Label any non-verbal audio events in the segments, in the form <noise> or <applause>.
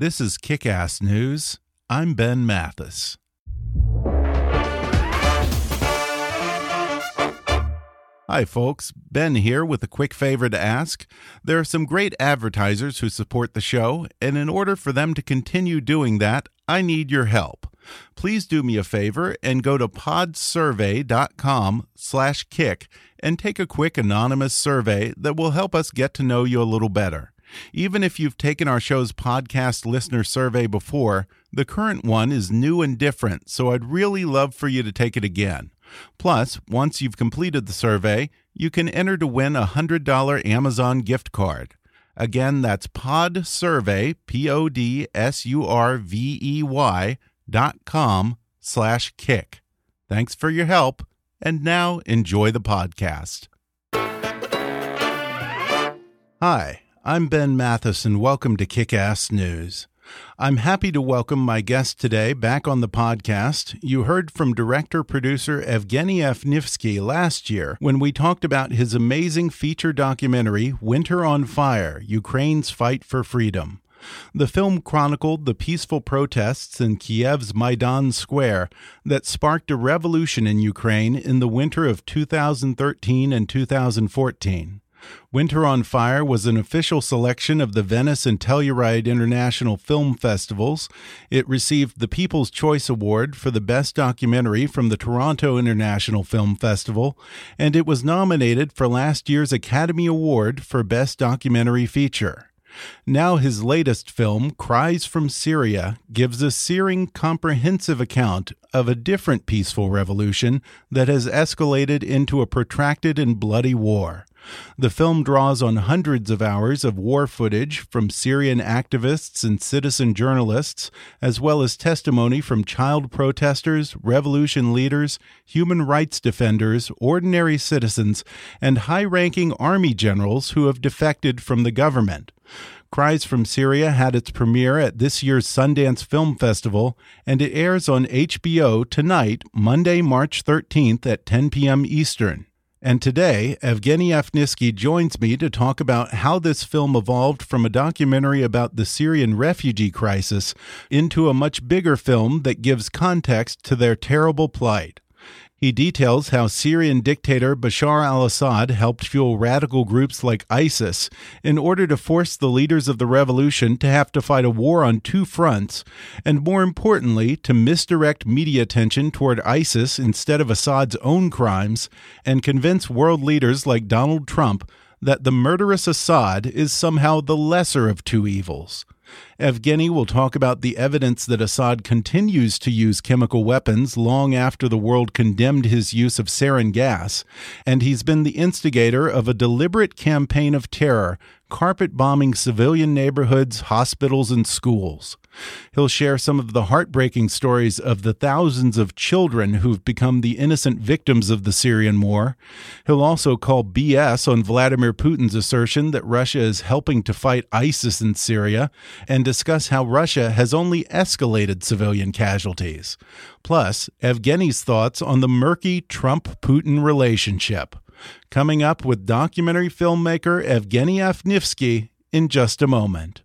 This is Kick Ass News. I'm Ben Mathis. Hi, folks. Ben here with a quick favor to ask. There are some great advertisers who support the show, and in order for them to continue doing that, I need your help. Please do me a favor and go to podsurvey.com slash kick and take a quick anonymous survey that will help us get to know you a little better. Even if you've taken our show's podcast listener survey before, the current one is new and different, so I'd really love for you to take it again. Plus, once you've completed the survey, you can enter to win a $100 Amazon gift card. Again, that's Pod podsurvey, P-O-D-S-U-R-V-E-Y dot com slash kick. Thanks for your help, and now enjoy the podcast. Hi. I'm Ben Mathis, and welcome to Kick Ass News. I'm happy to welcome my guest today back on the podcast. You heard from director producer Evgeny Afineevsky last year when we talked about his amazing feature documentary, Winter on Fire Ukraine's Fight for Freedom. The film chronicled the peaceful protests in Kiev's Maidan Square that sparked a revolution in Ukraine in the winter of 2013 and 2014. Winter on Fire was an official selection of the Venice and Telluride International Film Festivals. It received the People's Choice Award for the Best Documentary from the Toronto International Film Festival, and it was nominated for last year's Academy Award for Best Documentary Feature. Now, his latest film, Cries from Syria, gives a searing, comprehensive account of a different peaceful revolution that has escalated into a protracted and bloody war. The film draws on hundreds of hours of war footage from Syrian activists and citizen journalists, as well as testimony from child protesters, revolution leaders, human rights defenders, ordinary citizens, and high ranking army generals who have defected from the government. Cries from Syria had its premiere at this year's Sundance Film Festival, and it airs on HBO tonight, Monday, March 13th at 10 p.m. Eastern. And today, Evgeny Afineevsky joins me to talk about how this film evolved from a documentary about the Syrian refugee crisis into a much bigger film that gives context to their terrible plight. He details how Syrian dictator Bashar al Assad helped fuel radical groups like ISIS in order to force the leaders of the revolution to have to fight a war on two fronts, and more importantly, to misdirect media attention toward ISIS instead of Assad's own crimes, and convince world leaders like Donald Trump that the murderous Assad is somehow the lesser of two evils. Evgeny will talk about the evidence that Assad continues to use chemical weapons long after the world condemned his use of sarin gas, and he's been the instigator of a deliberate campaign of terror, carpet bombing civilian neighborhoods, hospitals, and schools. He'll share some of the heartbreaking stories of the thousands of children who've become the innocent victims of the Syrian war. He'll also call BS on Vladimir Putin's assertion that Russia is helping to fight ISIS in Syria and discuss how Russia has only escalated civilian casualties. Plus, Evgeny's thoughts on the murky Trump Putin relationship. Coming up with documentary filmmaker Evgeny Afineevsky in just a moment.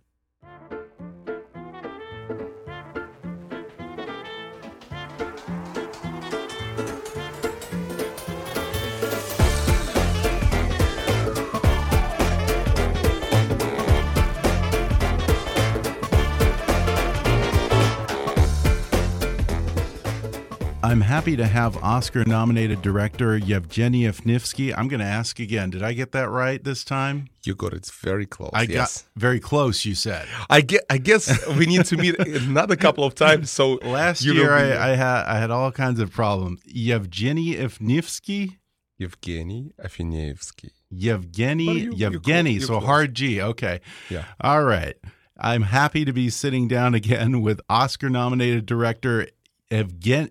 I'm happy to have Oscar nominated director Yevgeny Ifnivsky. I'm going to ask again. Did I get that right this time? You got it very close. I yes. got very close, you said. I get I guess we need to meet another couple of times so <laughs> last year I, I, had I had all kinds of problems. Yevgeny Ifnivsky? Yevgeny Afineevsky. Yevgeny well, Yevgeny, so hard G. Okay. Yeah. All right. I'm happy to be sitting down again with Oscar nominated director Evgen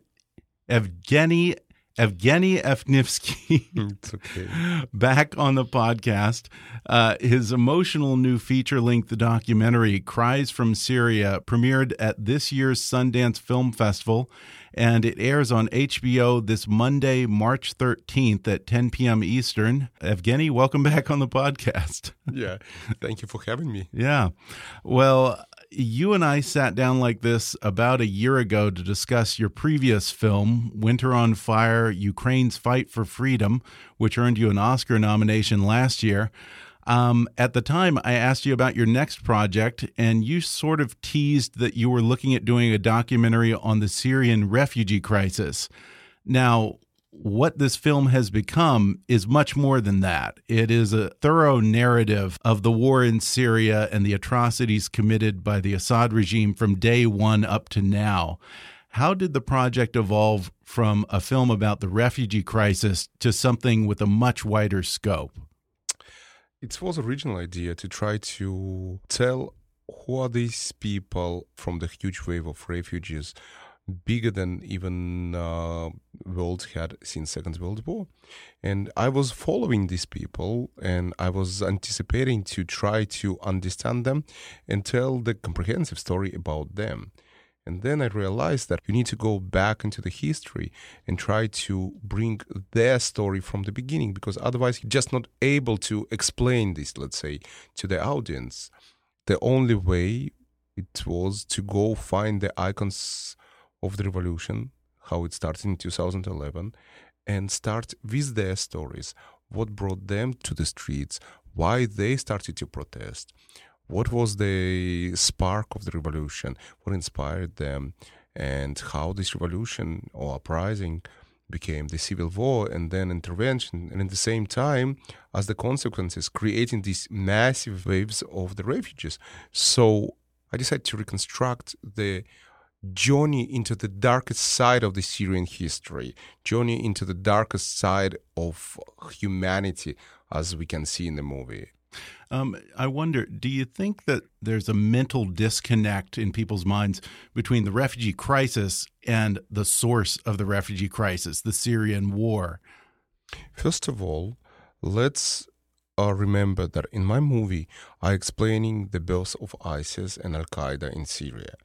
Evgeny Evgeny Ifnivsky <laughs> okay. back on the podcast. Uh, his emotional new feature length documentary, Cries from Syria, premiered at this year's Sundance Film Festival, and it airs on HBO this Monday, March 13th at 10 p.m. Eastern. Evgeny, welcome back on the podcast. Yeah, thank you for having me. Yeah. Well, you and I sat down like this about a year ago to discuss your previous film, Winter on Fire Ukraine's Fight for Freedom, which earned you an Oscar nomination last year. Um, at the time, I asked you about your next project, and you sort of teased that you were looking at doing a documentary on the Syrian refugee crisis. Now, what this film has become is much more than that. It is a thorough narrative of the war in Syria and the atrocities committed by the Assad regime from day one up to now. How did the project evolve from a film about the refugee crisis to something with a much wider scope? It was original idea to try to tell who are these people from the huge wave of refugees bigger than even uh, world had since Second World War. And I was following these people and I was anticipating to try to understand them and tell the comprehensive story about them. And then I realized that you need to go back into the history and try to bring their story from the beginning because otherwise you're just not able to explain this, let's say, to the audience. The only way it was to go find the icons of the revolution, how it started in 2011, and start with their stories. What brought them to the streets? Why they started to protest? What was the spark of the revolution? What inspired them? And how this revolution or uprising became the civil war and then intervention, and at the same time, as the consequences, creating these massive waves of the refugees. So I decided to reconstruct the journey into the darkest side of the Syrian history, journey into the darkest side of humanity, as we can see in the movie. Um, I wonder, do you think that there's a mental disconnect in people's minds between the refugee crisis and the source of the refugee crisis, the Syrian war? First of all, let's uh, remember that in my movie, I'm explaining the birth of ISIS and Al Qaeda in Syria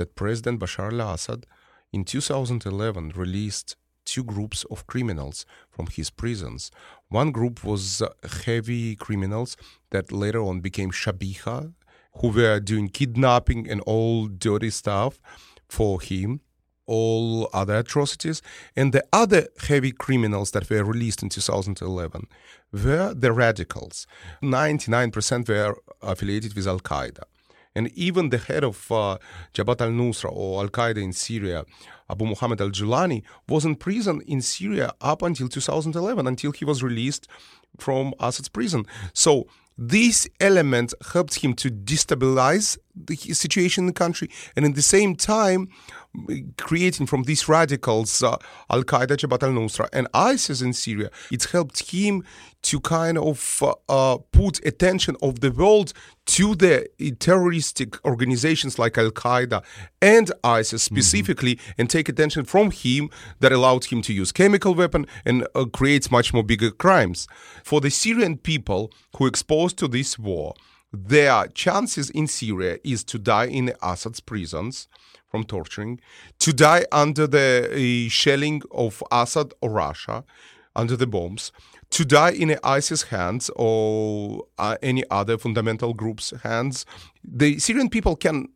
that President Bashar al Assad in 2011 released two groups of criminals from his prisons. One group was uh, heavy criminals that later on became Shabiha, who were doing kidnapping and all dirty stuff for him, all other atrocities. And the other heavy criminals that were released in 2011 were the radicals. 99% were affiliated with Al Qaeda. And even the head of uh, Jabhat al Nusra or Al Qaeda in Syria, Abu Muhammad al Julani, was in prison in Syria up until 2011, until he was released from Assad's prison. So this element helped him to destabilize the situation in the country and at the same time creating from these radicals uh, Al Qaeda, Jabhat al Nusra, and ISIS in Syria. It helped him to kind of uh, uh, put attention of the world to the terroristic organizations like Al Qaeda and ISIS mm-hmm. specifically, mm-hmm. and take attention from him that allowed him to use chemical weapon and uh, creates much more bigger crimes. For the Syrian people who exposed to this war, their chances in Syria is to die in Assad's prisons from torturing, to die under the uh, shelling of Assad or Russia, under the bombs, to die in ISIS hands or uh, any other fundamental group's hands. The Syrian people can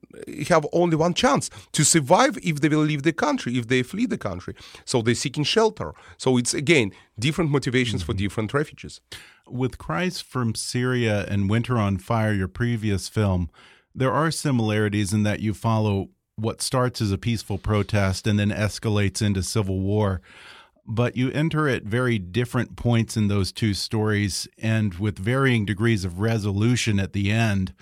have only one chance to survive if they will leave the country, if they flee the country. So they're seeking shelter. So it's again different motivations mm-hmm. for different refugees. With Cries from Syria and Winter on Fire, your previous film, there are similarities in that you follow what starts as a peaceful protest and then escalates into civil war. But you enter at very different points in those two stories and with varying degrees of resolution at the end.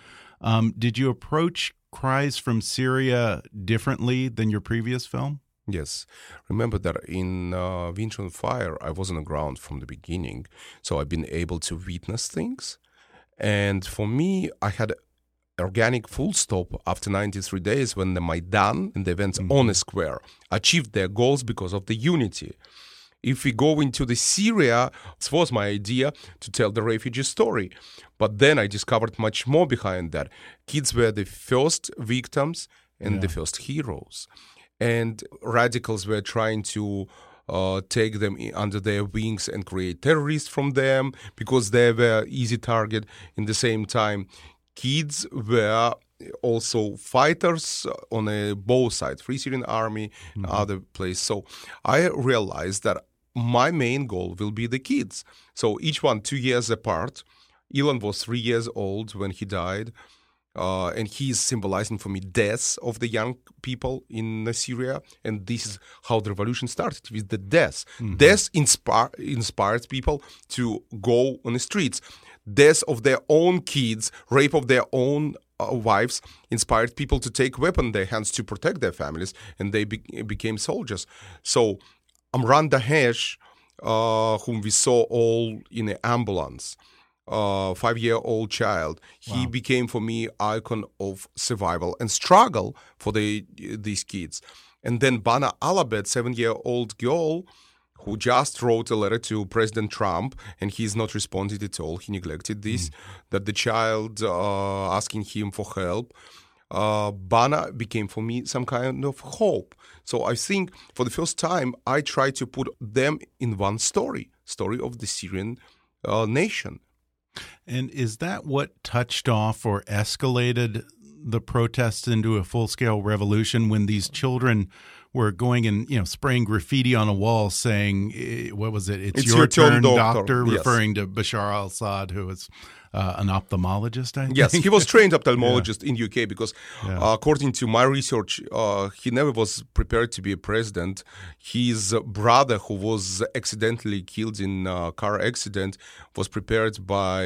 Um, did you approach Cries from Syria differently than your previous film? Yes. Remember that in uh, Winter on Fire, I was on the ground from the beginning. So I've been able to witness things. And for me, I had organic full stop after 93 days when the Maidan and the events mm-hmm. on the square achieved their goals because of the unity. If we go into the Syria, it was my idea to tell the refugee story. But then I discovered much more behind that. Kids were the first victims and yeah. the first heroes and radicals were trying to uh, take them under their wings and create terrorists from them because they were easy target. In the same time, kids were also fighters on a both sides, Free Syrian Army, mm-hmm. other place. So I realized that my main goal will be the kids. So each one two years apart. Aylan was three years old when he died. Uh, and is symbolizing for me death of the young people in Syria, and this is how the revolution started with the death. Mm-hmm. Death inspire, inspires people to go on the streets. Death of their own kids, rape of their own uh, wives, inspired people to take weapon in their hands to protect their families, and they be- became soldiers. So Omran Daqneesh, uh, whom we saw all in an ambulance uh, five year old child. He became for me icon of survival and struggle for the these kids. And then Bana Alabed, seven year old girl, who just wrote a letter to President Trump, and he's not responded at all. He neglected this. Mm. That the child uh, asking him for help. Uh, Bana became for me some kind of hope. So I think for the first time I try to put them in one story, story of the Syrian uh, nation. And is that what touched off or escalated the protests into a full scale revolution when these children were going and you know spraying graffiti on a wall saying eh, what was it it's, it's your, your, turn, turn doctor, doctor. Yes. referring to Bashar al-Assad who was uh, an ophthalmologist, I think. Yes, he was trained <laughs> ophthalmologist yeah. in UK because, yeah. uh, according to my research, uh, he never was prepared to be a president. His brother, who was accidentally killed in a car accident, was prepared by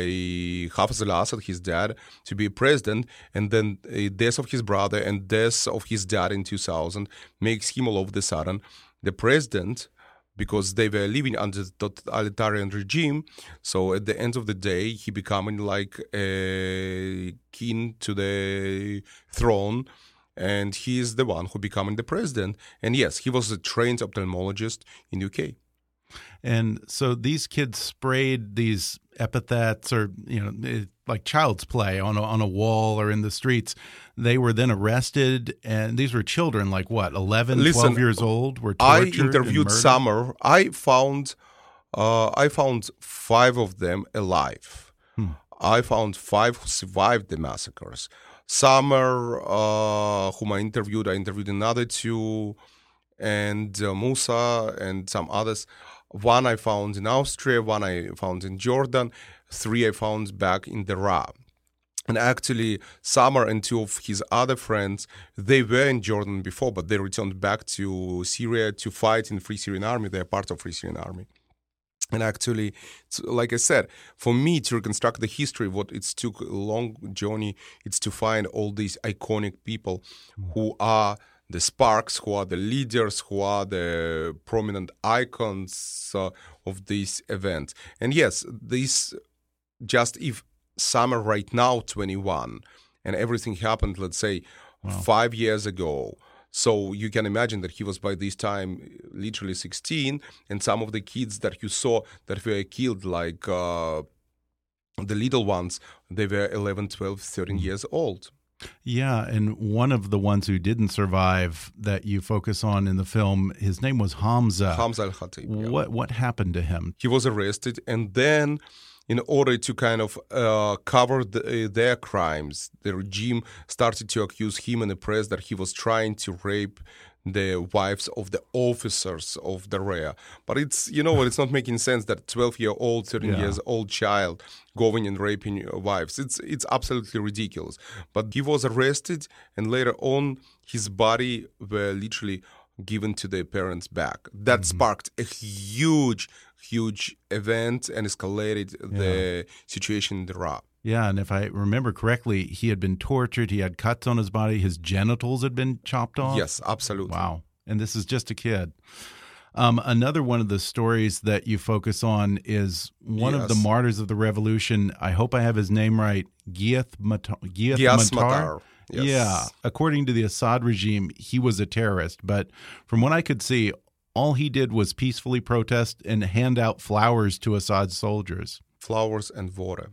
Hafez al-Assad, his dad, to be a president, and then the death of his brother and death of his dad in 2000 makes him all of the sudden the president because they were living under the totalitarian regime. So at the end of the day, he becoming like a king to the throne, and he is the one who becoming the president. And yes, he was a trained ophthalmologist in UK. And so these kids sprayed these epithets or you know like child's play on a, on a wall or in the streets. They were then arrested and these were children like what 11 Listen, 12 years old were tortured i interviewed summer. I found uh, i found five of them alive. Hmm. i found five who survived the massacres. Summer uh, whom i interviewed i interviewed another two and uh, musa and some others one I found in Austria, one I found in Jordan, three I found back in Daraa. And actually, Summer and two of his other friends, they were in Jordan before, but they returned back to Syria to fight in Free Syrian Army. They're part of Free Syrian Army. And actually, like I said, for me to reconstruct the history, what it took a long journey, it's to find all these iconic people who are the sparks, who are the leaders, who are the prominent icons uh, of this event. And yes, this just if summer right now 21 and everything happened, let's say wow. five years ago. So you can imagine that he was by this time literally 16, and some of the kids that you saw that were killed, like uh, the little ones, they were 11, 12, 13 mm. years old. Yeah, and one of the ones who didn't survive that you focus on in the film, his name was Hamza. Hamza al Khatib. Yeah. What what happened to him? He was arrested, and then, in order to kind of uh, cover the, uh, their crimes, the regime started to accuse him in the press that he was trying to rape the wives of the officers of the REA. But it's, you know what, it's not making sense that 12 year old, 13 Yeah. years old child going and raping wives. It's, it's absolutely ridiculous. But he was arrested, and later on, his body were literally given to their parents back. That mm-hmm. sparked a huge, huge event and escalated the situation in Iraq. Yeah, and if I remember correctly, he had been tortured. He had cuts on his body. His genitals had been chopped off. Yes, absolutely. Wow. And this is just a kid. Um, another one of the stories that you focus on is one of the martyrs of the revolution. I hope I have his name right. Giath Matar. Giath. Matar. Yes. Yeah. According to the Assad regime, he was a terrorist. But from what I could see, all he did was peacefully protest and hand out flowers to Assad's soldiers. flowers and water.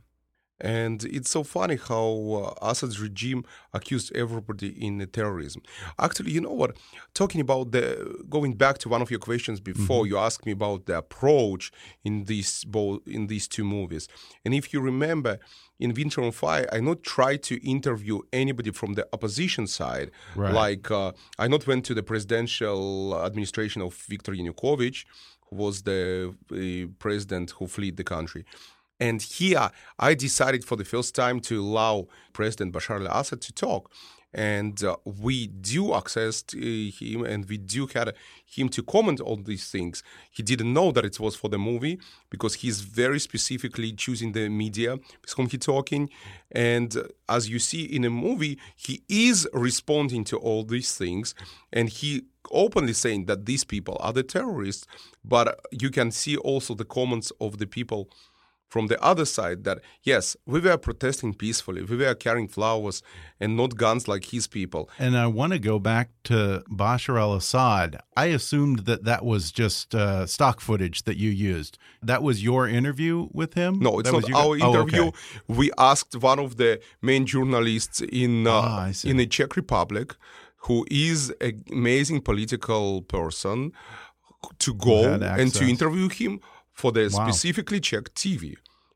And it's so funny how uh, Assad's regime accused everybody in the terrorism. Actually, you know what? Talking about the going back to one of your questions before, you asked me about the approach in these both in these two movies. And if you remember, in Winter on Fire, I not tried to interview anybody from the opposition side. Right. Like uh, I not went to the presidential administration of Viktor Yanukovych, who was the uh, president who fled the country. And here, I decided for the first time to allow President Bashar al-Assad to talk. And uh, we do access to him, and we do had him to comment on these things. He didn't know that it was for the movie because he's very specifically choosing the media with whom he's talking. And uh, as you see in a movie, he is responding to all these things, and he openly saying that these people are the terrorists. But you can see also the comments of the people from the other side that yes, we were protesting peacefully, we were carrying flowers and not guns like his people. And I want to go back to Bashar al Assad. I assumed that that was just uh, stock footage that you used. That was your interview with him? No, it's That was not our guys- Oh, interview. okay. We asked one of the main journalists in uh, Ah, in the Czech Republic, who is an amazing political person, to go and to interview him for the Wow. specifically Czech TV.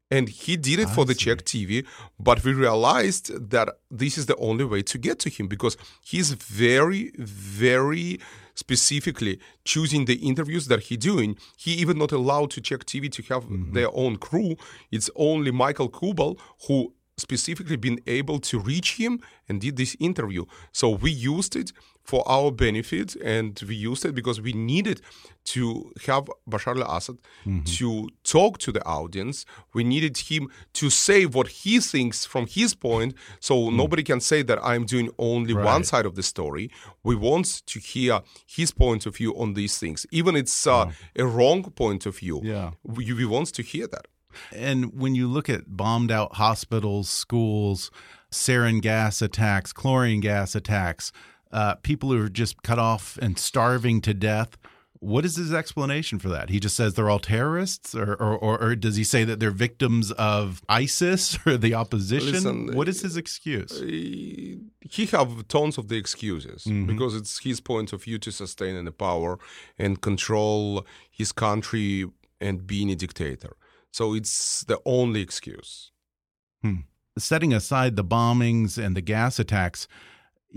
And he did it for I the see. Czech TV, but we realized that this is the only way to get to him because he's very, very specifically choosing the interviews that he's doing. He even not allowed to Czech TV to have Mm-hmm. their own crew. It's only Michael Kubal who specifically been able to reach him and did this interview. So we used it for our benefit and we used it because we needed to have Bashar al-Assad to talk to the audience. We needed him to say what he thinks from his point so nobody can say that I'm doing only one side of the story. We want to hear his point of view on these things. Even it's uh, a wrong point of view. Yeah. We, we want to hear that. And when you look at bombed out hospitals, schools, sarin gas attacks, chlorine gas attacks, uh, people who are just cut off and starving to death, what is his explanation for that? He just says they're all terrorists, or, or, or, or does he say that they're victims of ISIS <laughs> or the opposition? Listen, what is his excuse? he he have tons of the excuses mm-hmm. because it's his point of view to sustain in the power and control his country and being a dictator. So it's the only excuse. Hmm. setting aside the bombings and the gas attacks,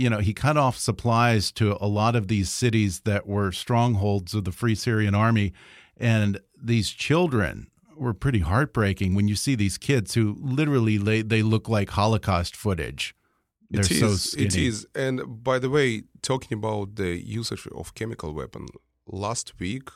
you know, he cut off supplies to a lot of these cities that were strongholds of the Free Syrian Army. And these children were pretty heartbreaking when you see these kids who literally lay, they look like Holocaust footage. They're It is. so skinny. It is. And by the way, talking about the usage of chemical weapon, last week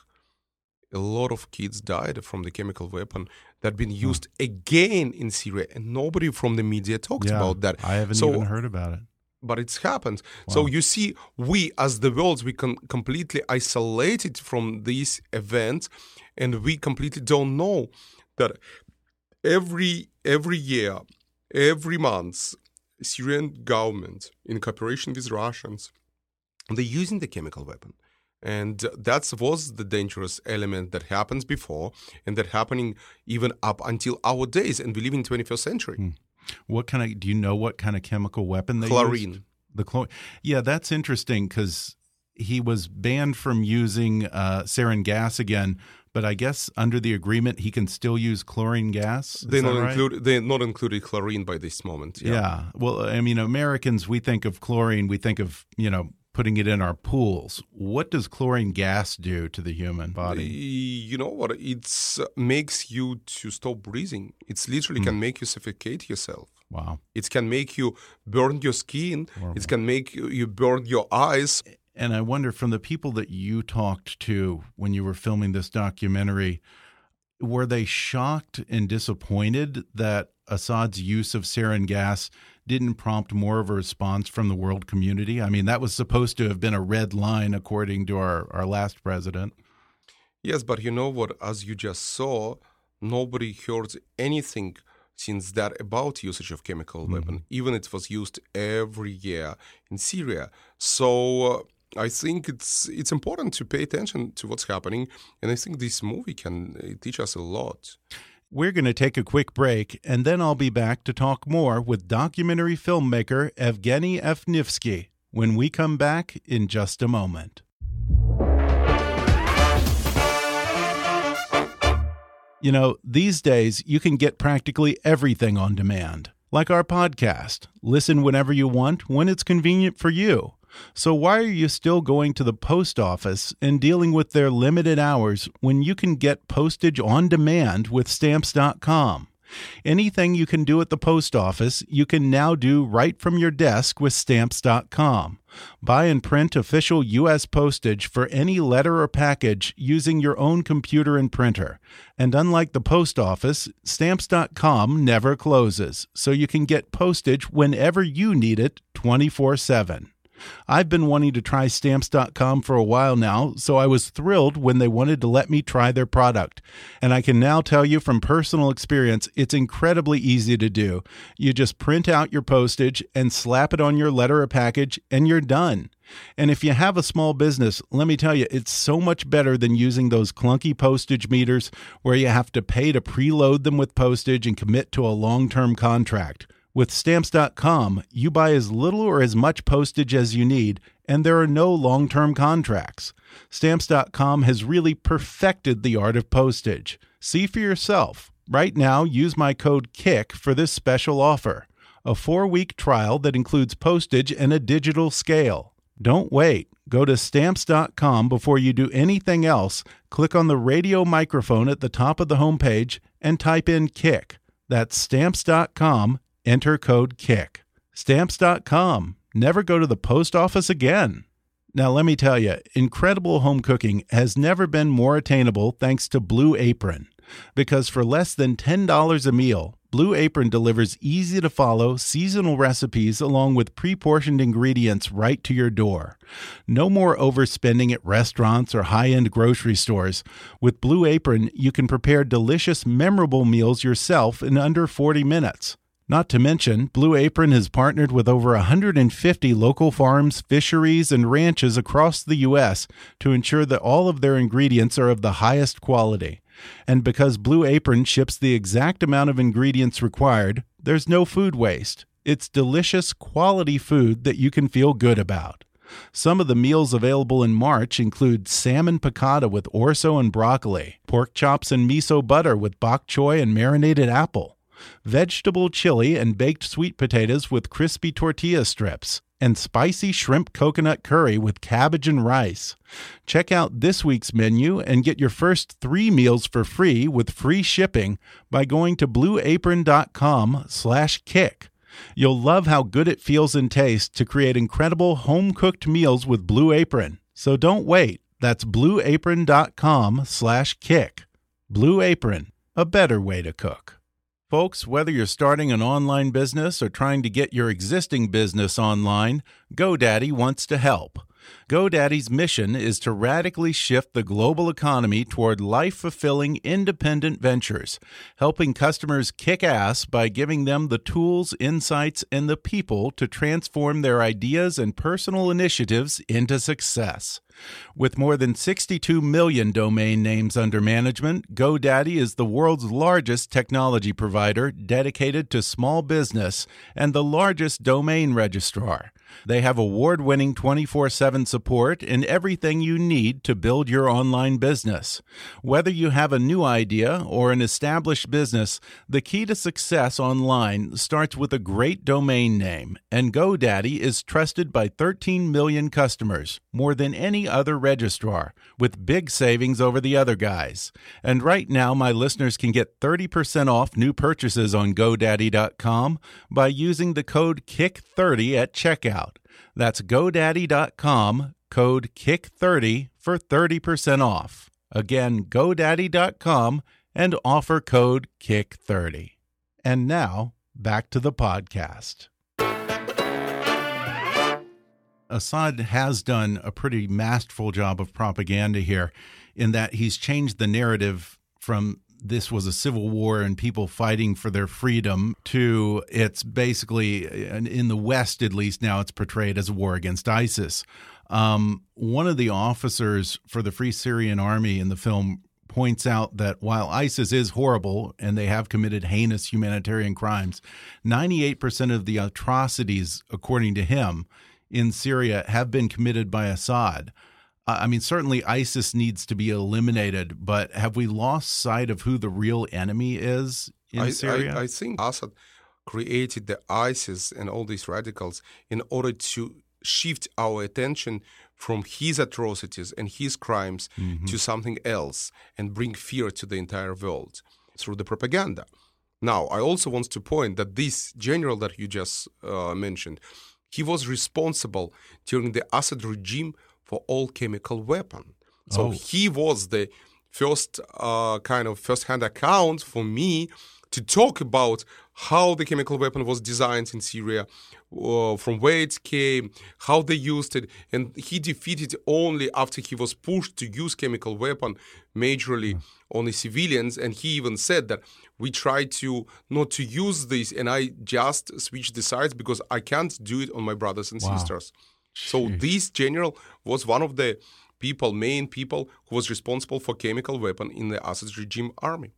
a lot of kids died from the chemical weapon that been hmm. used again in Syria, and nobody from the media talks Yeah, about that. I haven't So even heard about it. But it's happened. So you see, we as the world, we can completely isolated from this event, and we completely don't know that every every year, every month, Syrian government, in cooperation with Russians, they're using the chemical weapon. And that was the dangerous element that happens before and that happening even up until our days. And we live in 21st century. Hmm. What kind of, do you know what kind of chemical weapon they Chlorine. used? The chlorine. Yeah, that's interesting because he was banned from using uh, sarin gas again, but I guess under the agreement he can still use chlorine gas. Is They not right? include they not included chlorine by this moment. Yeah. Well, I mean, Americans, we think of chlorine, we think of, you know, putting it in our pools. What does chlorine gas do to the human body? You know what? It makes you to stop breathing. It literally mm. can make you suffocate yourself. Wow. It can make you burn your skin. Horrible. It can make you burn your eyes. And I wonder from the people that you talked to when you were filming this documentary, were they shocked and disappointed that Assad's use of sarin gas didn't prompt more of a response from the world community? I mean, that was supposed to have been a red line, according to our, our last president. Yes, but you know what? As you just saw, nobody heard anything since that about usage of chemical mm -hmm. weapon. Even it was used every year in Syria. So uh, I think it's it's important to pay attention to what's happening, and I think this movie can uh, teach us a lot. We're going to take a quick break, and then I'll be back to talk more with documentary filmmaker Evgeny Evnivsky when we come back in just a moment. You know, these days you can get practically everything on demand, like our podcast. Listen whenever you want, when it's convenient for you. So, why are you still going to the post office and dealing with their limited hours when you can get postage on demand with stamps.com? Anything you can do at the post office, you can now do right from your desk with stamps.com. Buy and print official U.S. postage for any letter or package using your own computer and printer. And unlike the post office, stamps.com never closes, so you can get postage whenever you need it 24 7. I've been wanting to try stamps.com for a while now, so I was thrilled when they wanted to let me try their product. And I can now tell you from personal experience, it's incredibly easy to do. You just print out your postage and slap it on your letter or package, and you're done. And if you have a small business, let me tell you, it's so much better than using those clunky postage meters where you have to pay to preload them with postage and commit to a long term contract. With stamps.com, you buy as little or as much postage as you need, and there are no long term contracts. Stamps.com has really perfected the art of postage. See for yourself. Right now, use my code KICK for this special offer a four week trial that includes postage and a digital scale. Don't wait. Go to stamps.com before you do anything else. Click on the radio microphone at the top of the homepage and type in KICK. That's stamps.com Enter code KICK. Stamps.com. Never go to the post office again. Now, let me tell you, incredible home cooking has never been more attainable thanks to Blue Apron. Because for less than $10 a meal, Blue Apron delivers easy to follow seasonal recipes along with pre portioned ingredients right to your door. No more overspending at restaurants or high end grocery stores. With Blue Apron, you can prepare delicious, memorable meals yourself in under 40 minutes. Not to mention, Blue Apron has partnered with over 150 local farms, fisheries, and ranches across the U.S. to ensure that all of their ingredients are of the highest quality. And because Blue Apron ships the exact amount of ingredients required, there's no food waste. It's delicious, quality food that you can feel good about. Some of the meals available in March include salmon piccata with orzo and broccoli, pork chops and miso butter with bok choy and marinated apple vegetable chili and baked sweet potatoes with crispy tortilla strips, and spicy shrimp coconut curry with cabbage and rice. Check out this week's menu and get your first three meals for free with free shipping by going to blueapron.com slash kick. You'll love how good it feels and tastes to create incredible home-cooked meals with Blue Apron. So don't wait. That's blueapron.com/kick. Blue Apron, a better way to cook. Folks, whether you're starting an online business or trying to get your existing business online, GoDaddy wants to help. GoDaddy's mission is to radically shift the global economy toward life fulfilling independent ventures, helping customers kick ass by giving them the tools, insights, and the people to transform their ideas and personal initiatives into success. With more than 62 million domain names under management, GoDaddy is the world's largest technology provider dedicated to small business and the largest domain registrar. They have award winning 24 7 support and everything you need to build your online business. Whether you have a new idea or an established business, the key to success online starts with a great domain name, and GoDaddy is trusted by 13 million customers, more than any other registrar, with big savings over the other guys. And right now, my listeners can get 30% off new purchases on GoDaddy.com by using the code KICK30 at checkout. That's GoDaddy.com, code KICK30 for 30% off. Again, GoDaddy.com and offer code KICK30. And now, back to the podcast. Assad has done a pretty masterful job of propaganda here in that he's changed the narrative from this was a civil war and people fighting for their freedom to it's basically in the West at least now it's portrayed as a war against ISIS. Um, one of the officers for the Free Syrian Army in the film points out that while ISIS is horrible and they have committed heinous humanitarian crimes, 98% of the atrocities, according to him, in Syria have been committed by Assad. I mean, certainly ISIS needs to be eliminated, but have we lost sight of who the real enemy is in I, Syria? I, I think Assad created the ISIS and all these radicals in order to shift our attention from his atrocities and his crimes mm -hmm. to something else and bring fear to the entire world through the propaganda. Now, I also want to point that this general that you just uh, mentioned, he was responsible during the Assad regime for all chemical weapon. So oh. he was the first uh, kind of first-hand account for me to talk about how the chemical weapon was designed in Syria, uh, from where it came, how they used it, and he defeated only after he was pushed to use chemical weapon majorly mm. on the civilians. And he even said that we tried to not to use this, and I just switched the sides because I can't do it on my brothers and wow. sisters. So this general was one of the people, main people, who was responsible for chemical weapon in the Assad regime army.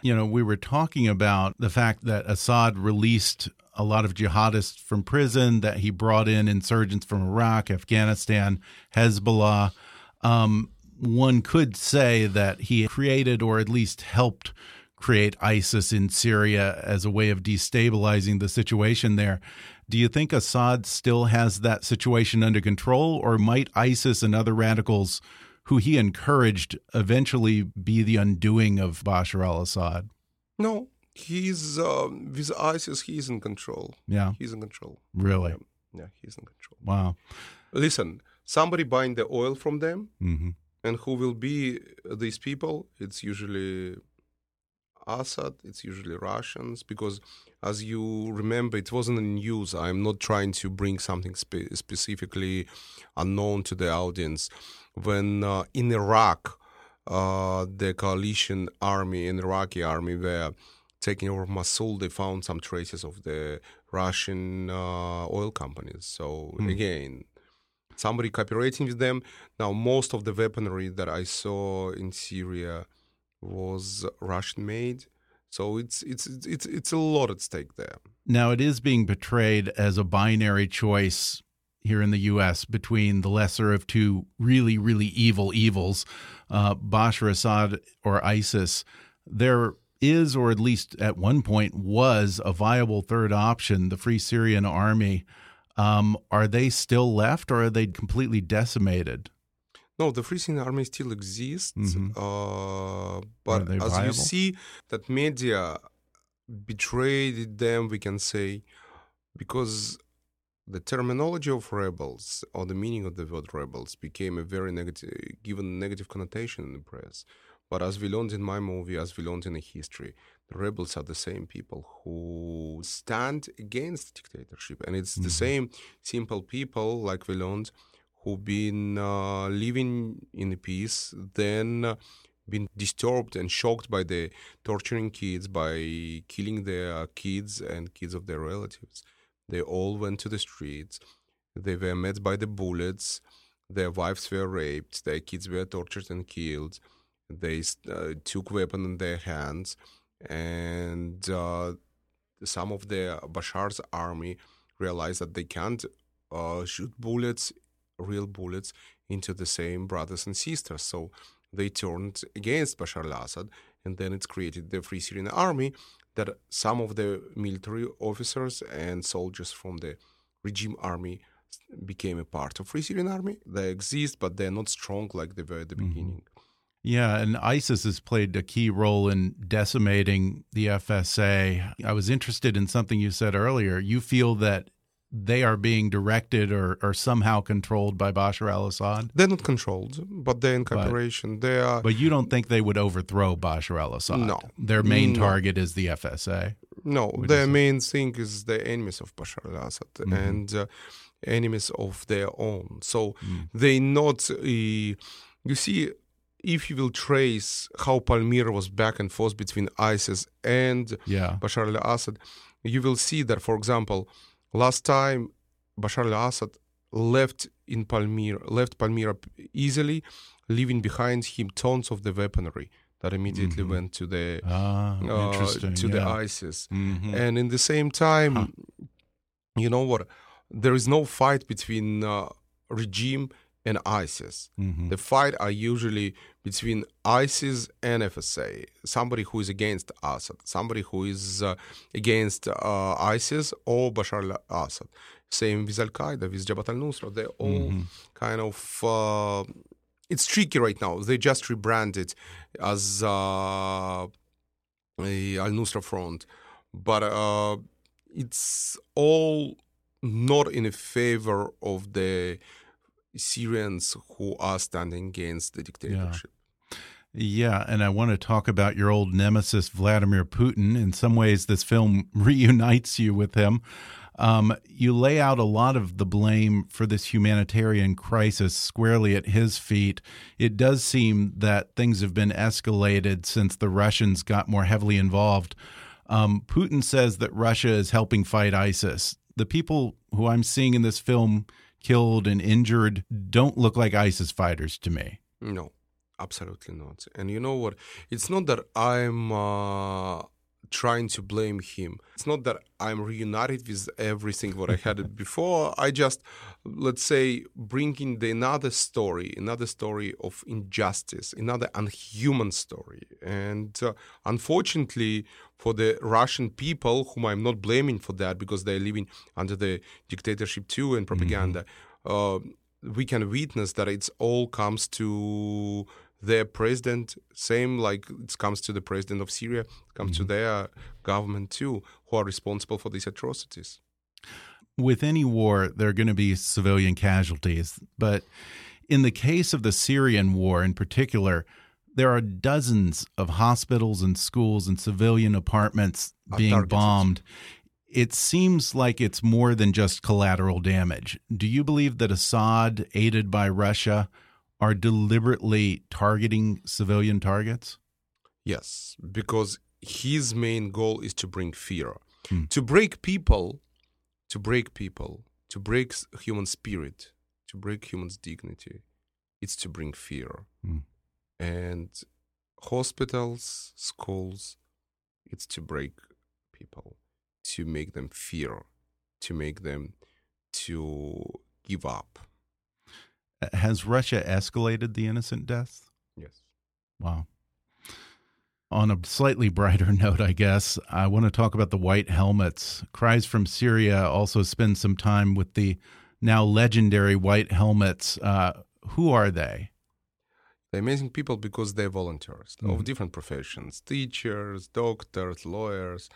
You know, we were talking about the fact that Assad released a lot of jihadists from prison, that he brought in insurgents from Iraq, Afghanistan, Hezbollah. Um, one could say that he created or at least helped create ISIS in Syria as a way of destabilizing the situation there. Do you think Assad still has that situation under control, or might ISIS and other radicals who he encouraged eventually be the undoing of Bashar al Assad? No, he's uh, with ISIS, he's in control. Yeah. He's in control. Really? Yeah, yeah he's in control. Wow. Listen, somebody buying the oil from them, mm -hmm. and who will be these people? It's usually Assad, it's usually Russians, because as you remember, it wasn't in news. I'm not trying to bring something spe- specifically unknown to the audience. When uh, in Iraq, uh, the coalition army and Iraqi army were taking over Mosul, they found some traces of the Russian uh, oil companies. So mm. again, somebody cooperating with them. Now, most of the weaponry that I saw in Syria was Russian made. So it's it's it's it's a lot at stake there. Now it is being portrayed as a binary choice here in the U.S. between the lesser of two really really evil evils, uh, Bashar Assad or ISIS. There is, or at least at one point was, a viable third option: the Free Syrian Army. Um, are they still left, or are they completely decimated? No, the Free Syrian Army still exists, mm-hmm. uh, but as viable? you see, that media betrayed them, we can say, because the terminology of rebels or the meaning of the word rebels became a very negative, given negative connotation in the press. But as we learned in my movie, as we learned in the history, the rebels are the same people who stand against dictatorship, and it's mm-hmm. the same simple people, like we learned, who've been uh, living in peace, then uh, been disturbed and shocked by the torturing kids, by killing their kids and kids of their relatives. They all went to the streets. They were met by the bullets. Their wives were raped. Their kids were tortured and killed. They uh, took weapons in their hands, and uh, some of the Bashar's army realized that they can't uh, shoot bullets real bullets into the same brothers and sisters. So they turned against Bashar al-Assad, and then it's created the Free Syrian Army that some of the military officers and soldiers from the regime army became a part of Free Syrian Army. They exist, but they're not strong like they were at the mm -hmm. beginning. Yeah, and ISIS has played a key role in decimating the FSA. I was interested in something you said earlier. You feel that they are being directed or, or somehow controlled by Bashar al Assad? They're not controlled, but they're in cooperation. But, they are. But you don't think they would overthrow Bashar al Assad? No. Their main no. target is the FSA? No, their main thing is the enemies of Bashar al Assad mm -hmm. and uh, enemies of their own. So mm. they not. Uh, you see, if you will trace how Palmyra was back and forth between ISIS and yeah. Bashar al Assad, you will see that, for example, last time Bashar al Assad left in Palmyra, left Palmyra easily, leaving behind him tons of the weaponry that immediately mm-hmm. went to the ah, uh, to yeah. the ISIS. Mm-hmm. And in the same time, huh. you know what? There is no fight between uh, regime and ISIS. Mm-hmm. The fight are usually between ISIS and FSA. Somebody who is against Assad, somebody who is uh, against uh, ISIS or Bashar al-Assad. Same with Al Qaeda, with Jabhat al-Nusra. They're all mm-hmm. kind of. Uh, it's tricky right now. They just rebranded as uh, Al Nusra Front, but uh, it's all not in favor of the Syrians who are standing against the dictatorship. Yeah. yeah. and I want to talk about your old nemesis, Vladimir Putin. In some ways, this film <laughs> reunites you with him. Um, you lay out a lot of the blame for this humanitarian crisis squarely at his feet. It does seem that things have been escalated since the Russians got more heavily involved. Um, Putin says that Russia is helping fight ISIS. The people who I'm seeing in this film killed and injured don't look like ISIS fighters to me. No, absolutely not. And you know what? It's not that I'm uh, trying to blame him. It's not that I'm reunited with everything what I had <laughs> before. I just, let's say, bringing the another story, another story of injustice, another unhuman story. And uh, unfortunately, for the Russian people, whom I'm not blaming for that because they're living under the dictatorship too and propaganda, mm-hmm. uh, we can witness that it's all comes to their president, same like it comes to the president of Syria, comes mm-hmm. to their government too, who are responsible for these atrocities. With any war, there are going to be civilian casualties, but in the case of the Syrian war in particular, there are dozens of hospitals and schools and civilian apartments being bombed. It seems like it's more than just collateral damage. Do you believe that Assad, aided by Russia, are deliberately targeting civilian targets? Yes, because his main goal is to bring fear, hmm. to break people, to break people, to break human spirit, to break human's dignity. It's to bring fear. Hmm. And hospitals, schools, it's to break people, to make them fear, to make them to give up has Russia escalated the innocent deaths? Yes. Wow. On a slightly brighter <laughs> note, I guess, I want to talk about the white helmets. Cries from Syria also spend some time with the now legendary white helmets. Uh, who are they? They're amazing people because they're volunteers mm. of different professions teachers, doctors, lawyers.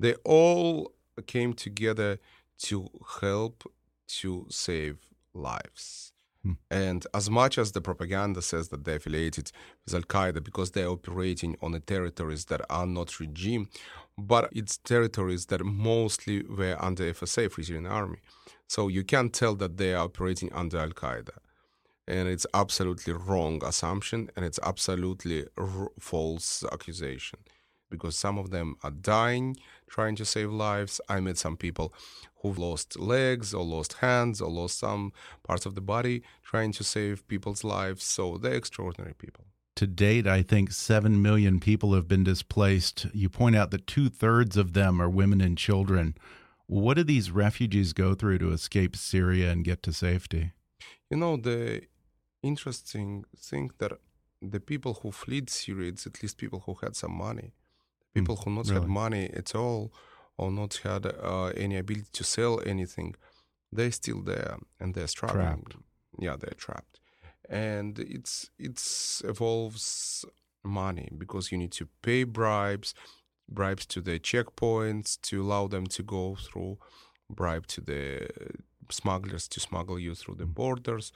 They all came together to help to save lives. Hmm. And as much as the propaganda says that they're affiliated with Al Qaeda because they're operating on the territories that are not regime, but it's territories that mostly were under FSA, Free Syrian Army. So you can't tell that they are operating under Al Qaeda. And it's absolutely wrong assumption and it's absolutely r- false accusation because some of them are dying trying to save lives. I met some people who've lost legs or lost hands or lost some parts of the body trying to save people's lives. So they're extraordinary people. To date, I think 7 million people have been displaced. You point out that two thirds of them are women and children. What do these refugees go through to escape Syria and get to safety? You know, the interesting thing that the people who fled Syria, it's at least people who had some money. People who not really? had money at all or not had uh, any ability to sell anything, they're still there and they're struggling. Trapped. Yeah, they're trapped. And it's it's involves money because you need to pay bribes, bribes to the checkpoints to allow them to go through, bribe to the smugglers to smuggle you through the borders,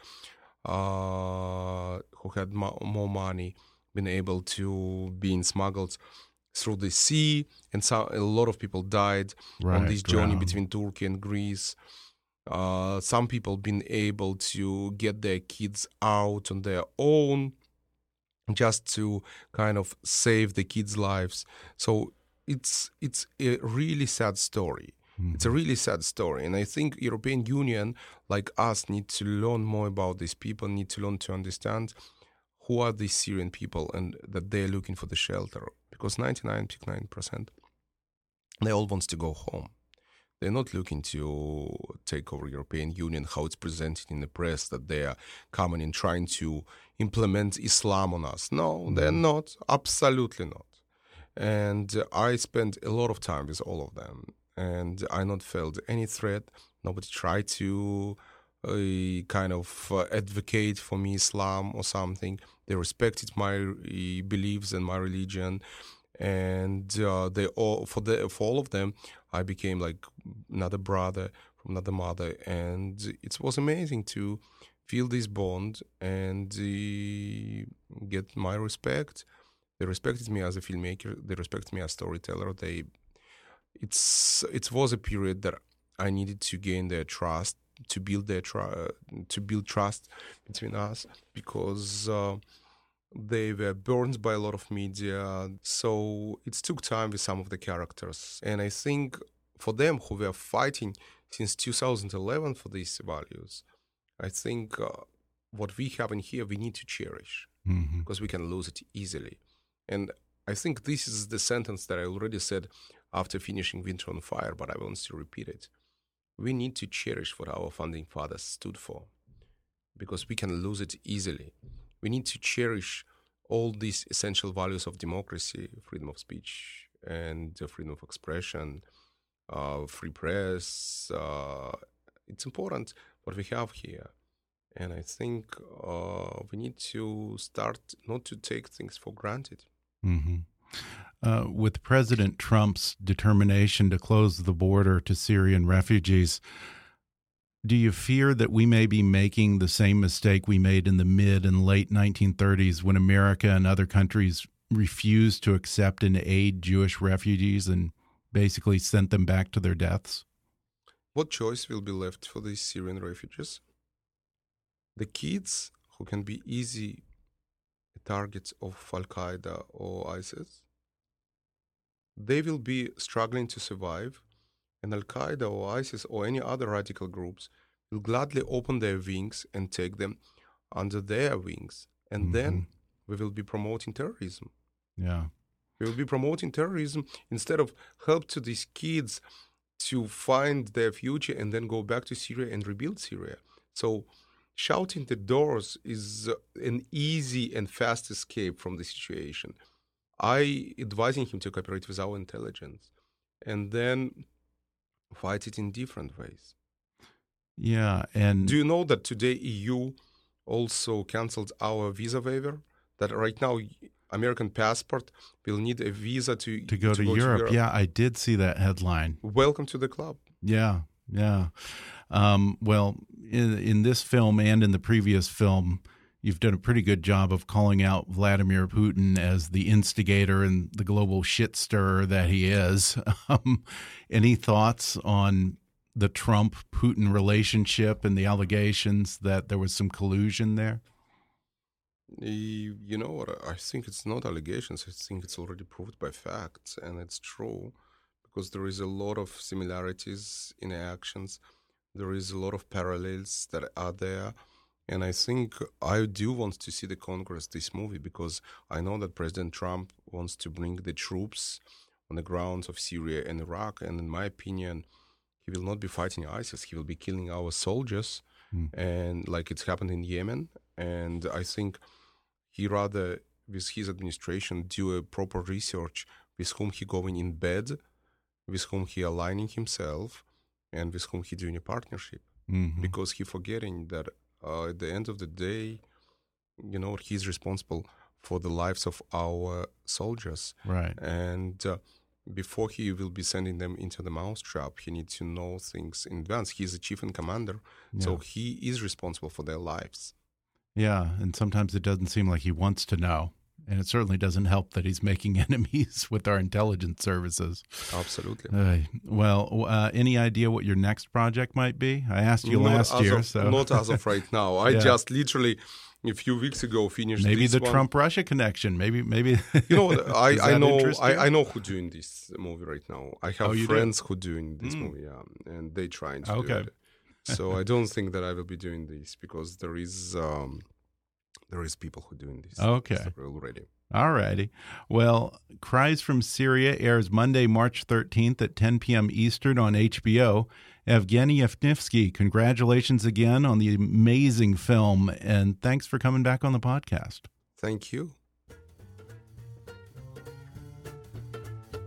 uh, who had mo- more money, been able to be being smuggled through the sea, and so a lot of people died on Right, this journey between Turkey and Greece. Uh, some people been able to get their kids out on their own, just to kind of save the kids' lives. So it's it's a really sad story. It's a really sad story, and I think European Union, like us, need to learn more about these people. Need to learn to understand who are these Syrian people and that they're looking for the shelter. Because 99.9 percent, they all wants to go home. They're not looking to take over European Union, how it's presented in the press that they are coming and trying to implement Islam on us. No, mm-hmm. they're not. Absolutely not. And I spent a lot of time with all of them, and I not felt any threat. Nobody tried to uh, kind of uh, advocate for me Islam or something. They respected my uh, beliefs and my religion, and uh, they all for the for all of them, I became like another brother from another mother, and it was amazing to feel this bond and uh, get my respect. They respected me as a filmmaker. They respected me as storyteller. They, it's it was a period that I needed to gain their trust, to build their tr- to build trust between us because uh, they were burned by a lot of media. So it took time with some of the characters, and I think for them who were fighting since 2011 for these values, I think uh, what we have in here we need to cherish Mhm. because we can lose it easily. And I think this is the sentence that I already said after finishing Winter on Fire, but I want to repeat it. We need to cherish what our founding fathers stood for because we can lose it easily. We need to cherish all these essential values of democracy, freedom of speech, and uh, freedom of expression, uh, free press. Uh, it's important what we have here. And I think uh, we need to start not to take things for granted. Mhm. Uh, with President Trump's determination to close the border to Syrian refugees, do you fear that we may be making the same mistake we made in the mid and late 1930s when America and other countries refused to accept and aid Jewish refugees and basically sent them back to their deaths? What choice will be left for these Syrian refugees? The kids who can be easy targets of Al Qaeda or ISIS, they will be struggling to survive, and Al Qaeda or ISIS or any other radical groups will gladly open their wings and take them under their wings. And mm-hmm. then we will be promoting terrorism. Yeah. We will be promoting terrorism instead of help to these kids to find their future and then go back to Syria and rebuild Syria. So shouting the doors is an easy and fast escape from the situation. I advising him to cooperate with our intelligence and then fight it in different ways. Yeah. And Do you know that today EU also cancelled our visa waiver? That right now American passport will need a visa to to go to, Europe. Yeah, I did see that headline. Welcome to the club. Yeah, yeah. Um, well, in, in this film and in the previous film, you've done a pretty good job of calling out Vladimir Putin as the instigator and the global shit stirrer that he is. <laughs> Um, any thoughts on the Trump Putin relationship and the allegations that there was some collusion there? You you know what? I think it's not allegations. I think it's already proved by facts, and it's true because there is a lot of similarities in actions. There is a lot of parallels that are there. And I think I do want to see the Congress this movie because I know that President Trump wants to bring the troops on the grounds of Syria and Iraq. And in my opinion, he will not be fighting ISIS. He will be killing our soldiers mm. and like it's happened in Yemen. And I think he rather, with his administration, do a proper research with whom he going in bed, with whom he aligning himself, and with whom he doing a partnership. Mm-hmm. Because he forgetting that uh, at the end of the day, you know, he's responsible for the lives of our soldiers. Right. And uh, before he will be sending them into the mousetrap, he needs to know things in advance. He's a chief and commander, yeah. so he is responsible for their lives. Yeah, and sometimes it doesn't seem like he wants to know. And it certainly doesn't help that he's making <laughs> enemies with our intelligence services. Absolutely. Uh, well, uh, any idea what your next project might be? I asked you not last year, of, so not as of right now. <laughs> I yeah. just literally a few weeks ago finished. Maybe the one. Trump Russia connection. Maybe maybe. You know, <laughs> I I know I, I, know who doing this movie right now. I have oh, friends do? who doing this mm. movie, yeah, and they trying to okay. do it. So I don't think that I will be doing this because there is um, there is people who doing this. Okay, already. All righty. Well, Cries from Syria airs Monday, March 13th at 10 p.m. Eastern on HBO. Evgeny Afineevsky, congratulations again on the amazing film, and thanks for coming back on the podcast. Thank you.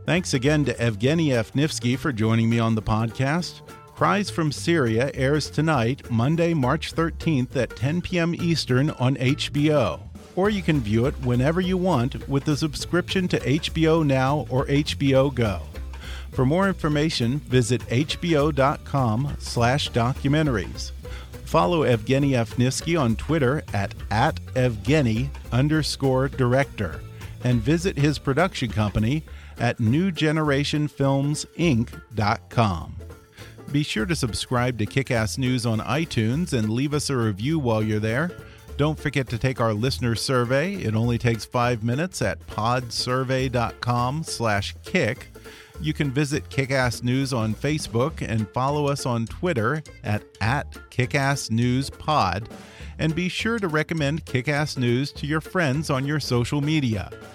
Thanks again to Evgeny Afineevsky for joining me on the podcast. Cries from Syria airs tonight, Monday, March 13th at 10 p.m. Eastern on HBO. Or you can view it whenever you want with a subscription to HBO Now or HBO Go. For more information, visit hbo.com slash documentaries. Follow Evgeny Afineevsky on Twitter at, at Evgeny underscore director and visit his production company at newgenerationfilmsinc.com. Be sure to subscribe to Kickass News on iTunes and leave us a review while you're there. Don't forget to take our listener survey. It only takes five minutes at podsurvey.com slash kick you can visit Kickass News on Facebook and follow us on Twitter at, at KickassNewsPod. And be sure to recommend Kickass News to your friends on your social media.